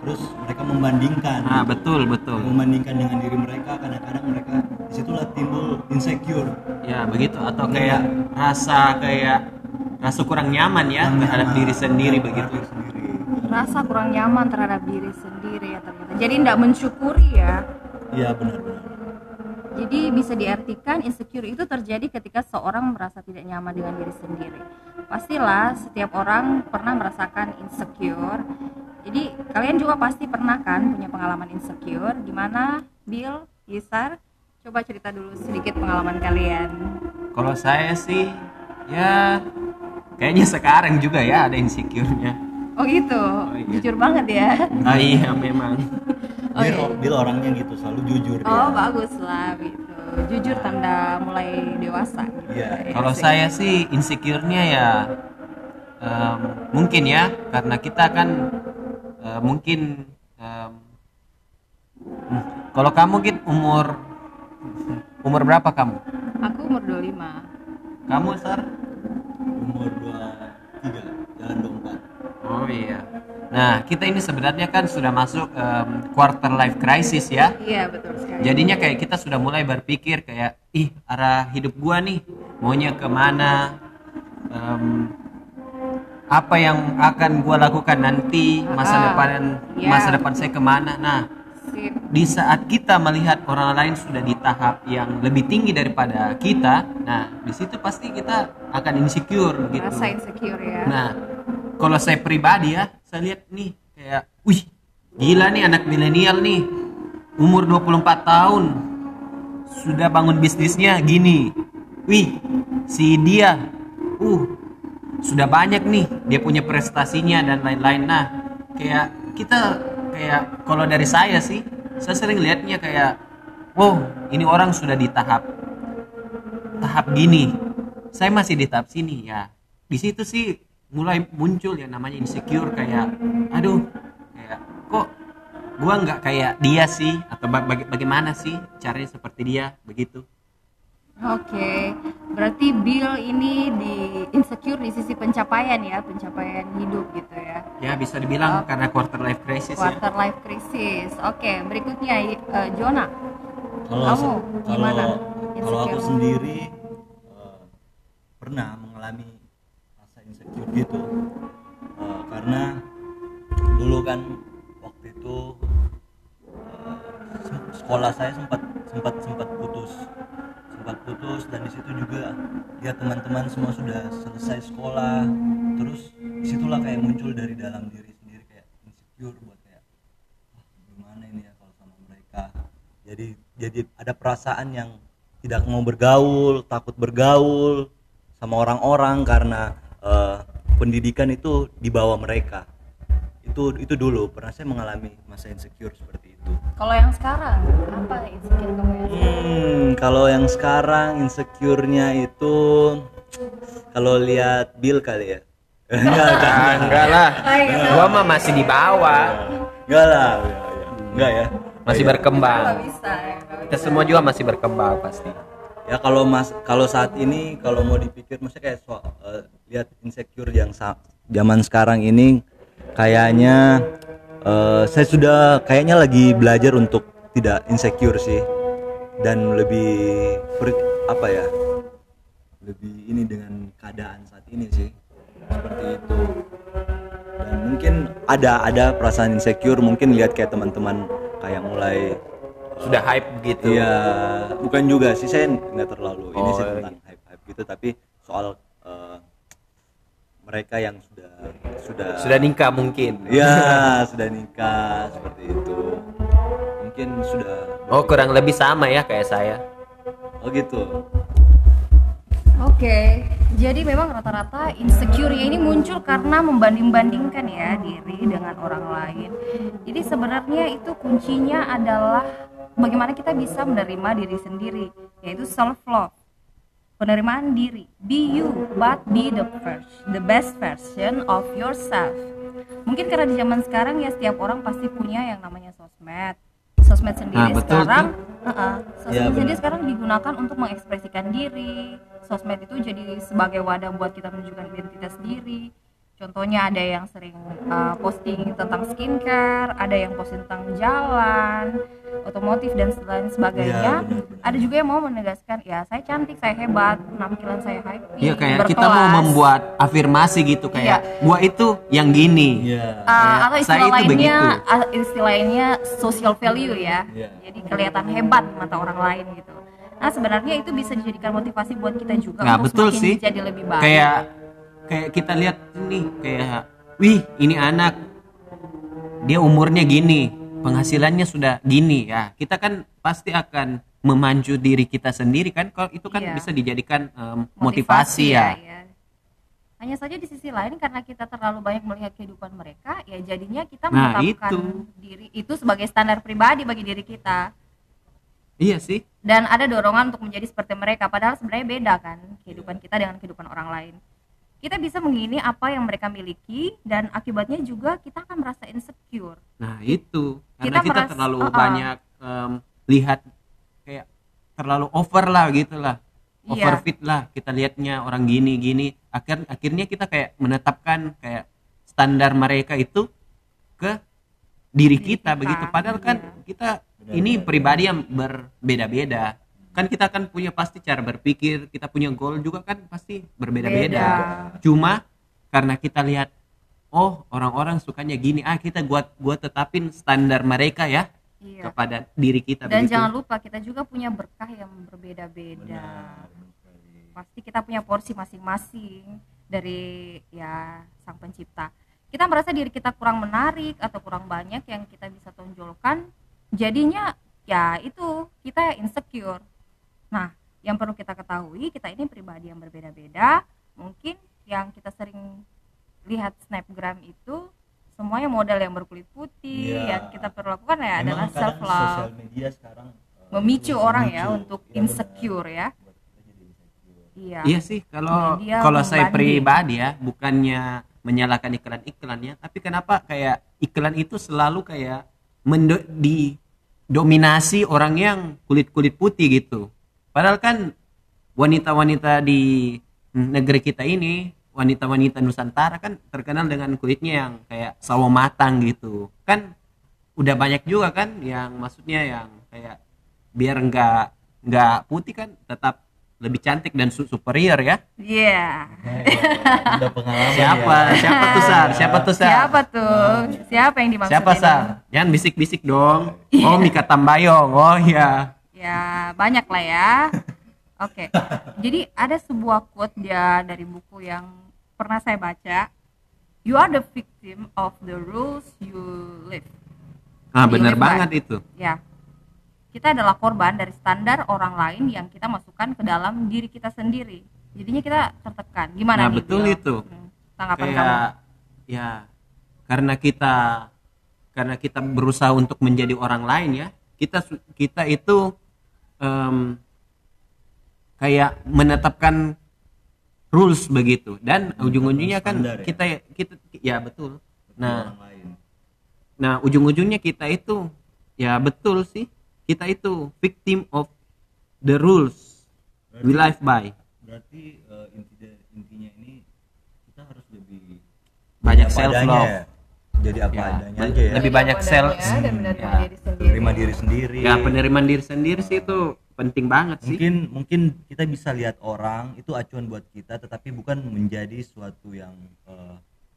terus mereka membandingkan. Ah, betul, betul. Membandingkan dengan diri mereka, kadang-kadang mereka di situlah timbul insecure. Ya begitu atau kayak rasa kayak rasa kurang nyaman ya Kurang terhadap nyaman diri sendiri begitu. diri sendiri. Rasa kurang nyaman terhadap diri sendiri ya ternyata. Jadi tidak mensyukuri ya. Iya benar-benar. Jadi bisa diartikan insecure itu terjadi ketika seorang merasa tidak nyaman dengan diri sendiri. Pastilah setiap orang pernah merasakan insecure. Jadi kalian juga pasti pernah kan punya pengalaman insecure. Gimana, Bill, Yisar? Coba cerita dulu sedikit pengalaman kalian. Kalau saya sih ya kayaknya sekarang juga ya ada insecure-nya. Oh gitu, iya. jujur banget ya. Ah iya memang. Oh, iya. Bil orangnya gitu selalu jujur Oh dia. bagus lah gitu. Jujur tanda mulai dewasa. Gitu. Iya. Ya, Kalau sih. saya sih insecure-nya ya em, mungkin ya karena kita kan eh, mungkin em, hmm, kalau kamu gitu umur umur berapa kamu? aku umur 25 Kamu Sar? Umur 23, jalan 24. Oh iya. Nah, kita ini sebenarnya kan sudah masuk em, quarter life crisis ya. Iya betul sekali. Jadinya kayak kita sudah mulai berpikir kayak, ih arah hidup gua nih maunya ke mana, Em, apa yang akan gua lakukan nanti masa Ah, depan iya. masa depan saya ke mana. Nah, Sip. di saat kita melihat orang lain sudah di tahap yang lebih tinggi daripada kita, nah di situ pasti kita akan insecure gitu. Rasa insecure ya. Nah, kalau saya pribadi ya, saya lihat nih kayak, wih, gila nih anak milenial nih, umur 24 tahun, sudah bangun bisnisnya gini. Wih, si dia, uh, sudah banyak nih, dia punya prestasinya dan lain-lain. Nah, kayak kita kayak kalau dari saya sih, saya sering lihatnya kayak, wow, ini orang sudah di tahap tahap gini. Saya masih di tahap sini. Ya di situ sih mulai muncul yang namanya insecure kayak aduh kayak kok gua nggak kayak dia sih atau ba- baga- bagaimana sih caranya seperti dia begitu Oke. Berarti Bill ini di insecure di sisi pencapaian ya, pencapaian hidup gitu ya. Ya bisa dibilang karena quarter life crisis ya. Quarter life crisis. Oke, berikutnya eh, Jonah. kalau Kamu gimana? kalau kalau aku sendiri eh, pernah mengalami insecure gitu. Eh, karena dulu kan waktu itu sem- sekolah saya sempat sempat sempat putus. Sempat putus dan di situ juga ya teman-teman semua sudah selesai sekolah. Terus di situlah kayak muncul dari dalam diri sendiri kayak insecure buat kayak wah gimana ini ya kalau sama mereka? Jadi jadi ada perasaan yang tidak mau bergaul takut bergaul sama orang-orang karena eh, pendidikan itu di bawah mereka itu itu dulu pernah saya mengalami masa insecure seperti itu Kalau yang sekarang apa insecure kamu ya? Hmm, kalau yang sekarang insecure-nya itu kalau lihat Bill kali ya. [LAUGHS] enggak, [LAUGHS] enggak, Ah, enggak lah. Gua mah masih di bawah. enggak lah. Enggak ya. Masih berkembang. Ya. nggak Kita semua juga masih berkembang pasti. Ya kalau Mas kalau saat ini kalau mau dipikir maksudnya kayak so, eh, lihat insecure yang zaman sekarang ini kayaknya eh, saya sudah kayaknya lagi belajar untuk tidak insecure sih. Dan lebih per- apa ya lebih ini dengan keadaan saat ini sih. Seperti itu. Dan mungkin ada ada perasaan insecure mungkin lihat kayak teman-teman kayak mulai Sudah hype gitu. Iya, bukan juga sih saya nggak terlalu ini Oh, sih iya. tentang hype hype gitu, tapi soal eh, mereka yang sudah sudah Sudah nikah mungkin. ya [LAUGHS] sudah nikah seperti itu, mungkin sudah Oh, kurang lebih sama ya kayak saya. oh gitu. Oke, jadi memang rata-rata insecure ini muncul karena membanding-bandingkan ya diri dengan orang lain. Jadi sebenarnya itu kuncinya adalah bagaimana kita bisa menerima diri sendiri, yaitu self love. Penerimaan diri. Be you, but be the first, the best version of yourself. Mungkin karena di zaman sekarang ya setiap orang pasti punya yang namanya sosmed. Sosmed sendiri Nah, betul sekarang Heeh, sosmed Ya, sendiri benar. sekarang digunakan untuk mengekspresikan diri. Sosmed itu jadi sebagai wadah buat kita menunjukkan identitas diri. Contohnya ada yang sering uh, posting tentang skincare, ada yang posting tentang jalan, otomotif dan lain sebagainya. Benar-benar. ada juga yang mau menegaskan, ya saya cantik, saya hebat, penampilan saya hype. Iya kayak kita mau membuat afirmasi gitu kayak gua itu yang gini. Iya. Uh, atau saya istilah itu lainnya begitu. istilah lainnya social value ya Iya. jadi kelihatan hebat di mata orang lain gitu nah sebenarnya itu bisa dijadikan motivasi buat kita juga Nah, untuk betul semakin sih. jadi lebih baik Kayak kayak kita lihat nih kayak wih, ini anak dia umurnya gini, penghasilannya sudah gini ya. Kita kan pasti akan memacu diri kita sendiri kan kalau itu kan Iya. bisa dijadikan em, motivasi, ya. hanya saja di sisi lain karena kita terlalu banyak melihat kehidupan mereka ya jadinya kita Nah, menetapkan itu. diri itu sebagai standar pribadi bagi diri kita Iya sih. dan ada dorongan untuk menjadi seperti mereka padahal sebenarnya beda kan kehidupan kita dengan kehidupan orang lain kita bisa mengini apa yang mereka miliki dan akibatnya juga kita akan merasa insecure Nah, itu. Karena Kita kita, merasa- terlalu uh-uh. banyak em, lihat kayak terlalu over lah gitu lah. Iya. Overfit lah kita lihatnya orang gini gini. Akhir akhirnya kita kayak menetapkan kayak standar mereka itu ke diri Diri kita, kita, begitu. Padahal kan iya. kita ini pribadi yang berbeda-beda. Kan kita kan punya pasti cara berpikir, kita punya goal juga kan pasti berbeda-beda. Beda. Cuma karena kita lihat oh orang-orang sukanya gini, ah kita buat buat tetapin standar mereka ya iya kepada diri kita dan begitu. jangan lupa kita juga punya berkah yang berbeda-beda pasti kita punya porsi masing-masing dari ya sang pencipta kita merasa diri kita kurang menarik atau kurang banyak yang kita bisa tonjolkan jadinya ya itu kita insecure nah yang perlu kita ketahui kita ini pribadi yang berbeda-beda mungkin yang kita sering lihat snapgram itu semuanya model yang berkulit putih Iya. yang kita perlu lakukan ya adalah self love sosial media sekarang eh, memicu orang ya memicu. untuk Iya, insecure benar. ya iya Iya sih kalau Media kalau saya pribadi ya bukannya menyalahkan iklan-iklannya, tapi kenapa kayak iklan itu selalu kayak mendo- didominasi orang yang kulit-kulit putih gitu. Padahal kan wanita-wanita di negeri kita ini wanita-wanita Nusantara kan terkenal dengan kulitnya yang kayak sawo matang gitu. Kan udah banyak juga kan yang maksudnya yang kayak biar nggak nggak putih kan tetap lebih cantik dan su- superior ya. Iya. udah pengalaman siapa? ya. siapa tuh sar? Siapa tuh sar? Siapa tuh? Siapa yang dimaksud siapa sar? Jangan bisik-bisik dong. Oh Mika Tambayong. Oh iya Ya, banyak lah ya. [LAUGHS] Oke. Jadi ada sebuah quote dia dari buku yang pernah saya baca. You are the victim of the rules you live. ah Lebar. banget itu Ya. Kita adalah korban dari standar orang lain yang kita masukkan ke dalam diri kita sendiri. Jadinya kita tertekan. Gimana Nah, nih? betul Bill? itu. Hmm, Tanggapan kamu? kayak ya karena kita karena kita berusaha untuk menjadi orang lain ya kita kita itu em, kayak menetapkan rules begitu. Dan ujung-ujungnya kan standar ya? kita kita ya betul. Nah nah ujung-ujungnya kita itu ya betul sih. Kita itu victim of the rules we live by. berarti inti intinya ini kita harus lebih banyak self love ya. Jadi apa Ya, adanya aja ya. lebih banyak self dan menerima ya. diri sendiri. menerima diri sendiri. Ya penerimaan diri sendiri sih itu penting banget sih. Mungkin mungkin kita bisa lihat orang itu acuan buat kita tetapi bukan menjadi suatu yang eh,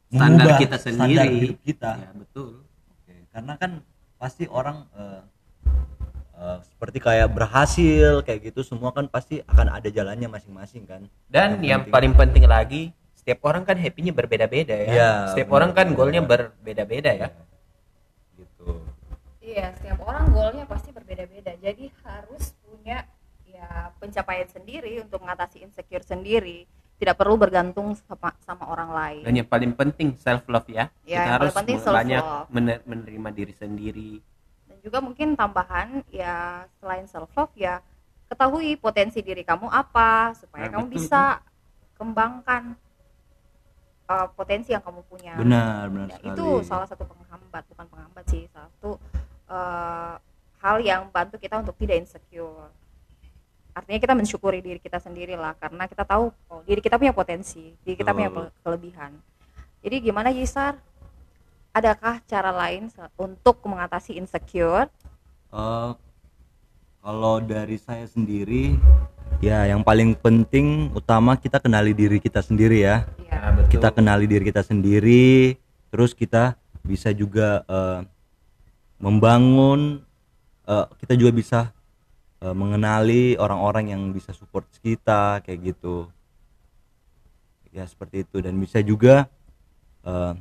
standar mengubah kita standar sendiri. hidup kita. Ya betul. Oke, karena kan pasti orang eh, eh, seperti kayak berhasil kayak gitu semua kan pasti akan ada jalannya masing-masing kan. Dan yang, penting- paling penting lagi setiap orang kan happy-nya berbeda-beda ya Iya, setiap benar, orang kan benar. goalnya berbeda-beda ya gitu Iya, setiap orang goalnya pasti berbeda-beda. Jadi harus punya ya pencapaian sendiri untuk mengatasi insecure sendiri. Tidak perlu bergantung sama, sama orang lain. dan yang paling penting self love ya Ya, kita yang harus paling penting banyak mener- menerima diri sendiri Dan juga mungkin tambahan ya selain self love ya ketahui potensi diri kamu apa supaya Nah, kamu betul, bisa kembangkan uh, potensi yang kamu punya. benar benar Ya, sekali. itu salah satu penghambat bukan penghambat sih salah satu eh, hal yang bantu kita untuk tidak insecure. Artinya kita mensyukuri diri kita sendiri lah karena kita tahu oh diri kita punya potensi diri kita punya Betul. pe- kelebihan. Jadi gimana Yisar? Adakah cara lain untuk mengatasi insecure? Eh, kalau dari saya sendiri ya yang paling penting utama kita kenali diri kita sendiri ya. Ya Nah, betul. kita kenali diri kita sendiri terus kita bisa juga eh, membangun eh, kita juga bisa eh, mengenali orang-orang yang bisa support kita kayak gitu. Ya seperti itu. Dan bisa juga eh,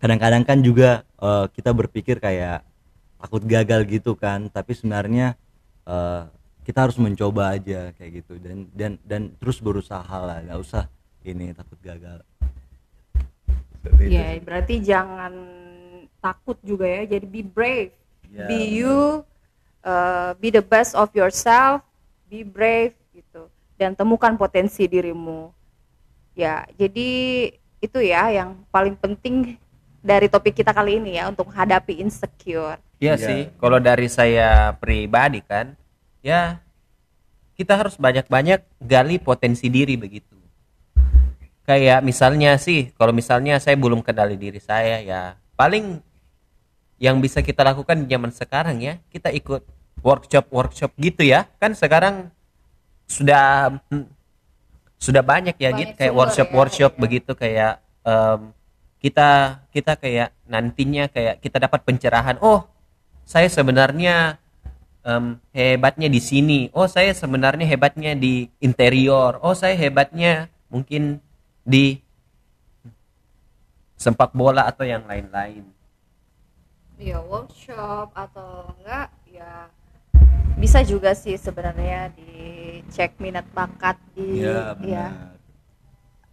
kadang-kadang kan juga eh, kita berpikir kayak takut gagal gitu kan. Tapi sebenarnya eh, kita harus mencoba aja kayak gitu. Dan dan dan terus berusaha lah nggak usah ini takut gagal. Seperti itu. Ya sih. berarti jangan takut juga ya. Jadi be brave. Ya, be you uh, be the best of yourself. Be brave gitu. Dan temukan potensi dirimu. Ya jadi itu ya yang paling penting dari topik kita kali ini ya untuk menghadapi insecure Iya Iya. sih, kalau dari saya pribadi kan, ya kita harus banyak-banyak gali potensi diri begitu. Kayak misalnya sih, kalau misalnya saya belum kenali diri saya ya, paling yang bisa kita lakukan di zaman sekarang ya, kita ikut workshop-workshop gitu ya. Kan sekarang sudah hmm, sudah banyak ya Banyak gitu kayak sumber workshop-workshop ya, ya. begitu kayak em, kita kita kayak nantinya kayak kita dapat pencerahan. Oh, saya sebenarnya em, hebatnya di sini. Oh, saya sebenarnya hebatnya di interior. Oh, saya hebatnya mungkin di sempak bola atau yang lain-lain. ya workshop atau enggak ya bisa juga sih sebenarnya dicek minat bakat di Iya, ya benar.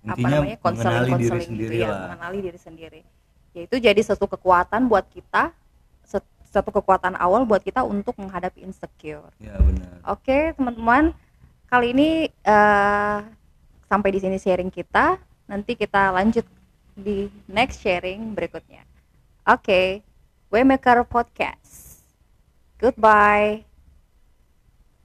apa Intinya namanya konseling diri konseling sendiri gitu ya lah. mengenali diri sendiri ya itu jadi satu kekuatan buat kita satu kekuatan awal buat kita untuk menghadapi insecure. Ya benar. oke teman-teman. Kali ini eh, sampai di sini sharing kita. Nanti kita lanjut di next sharing berikutnya. Oke Waymaker Podcast. Goodbye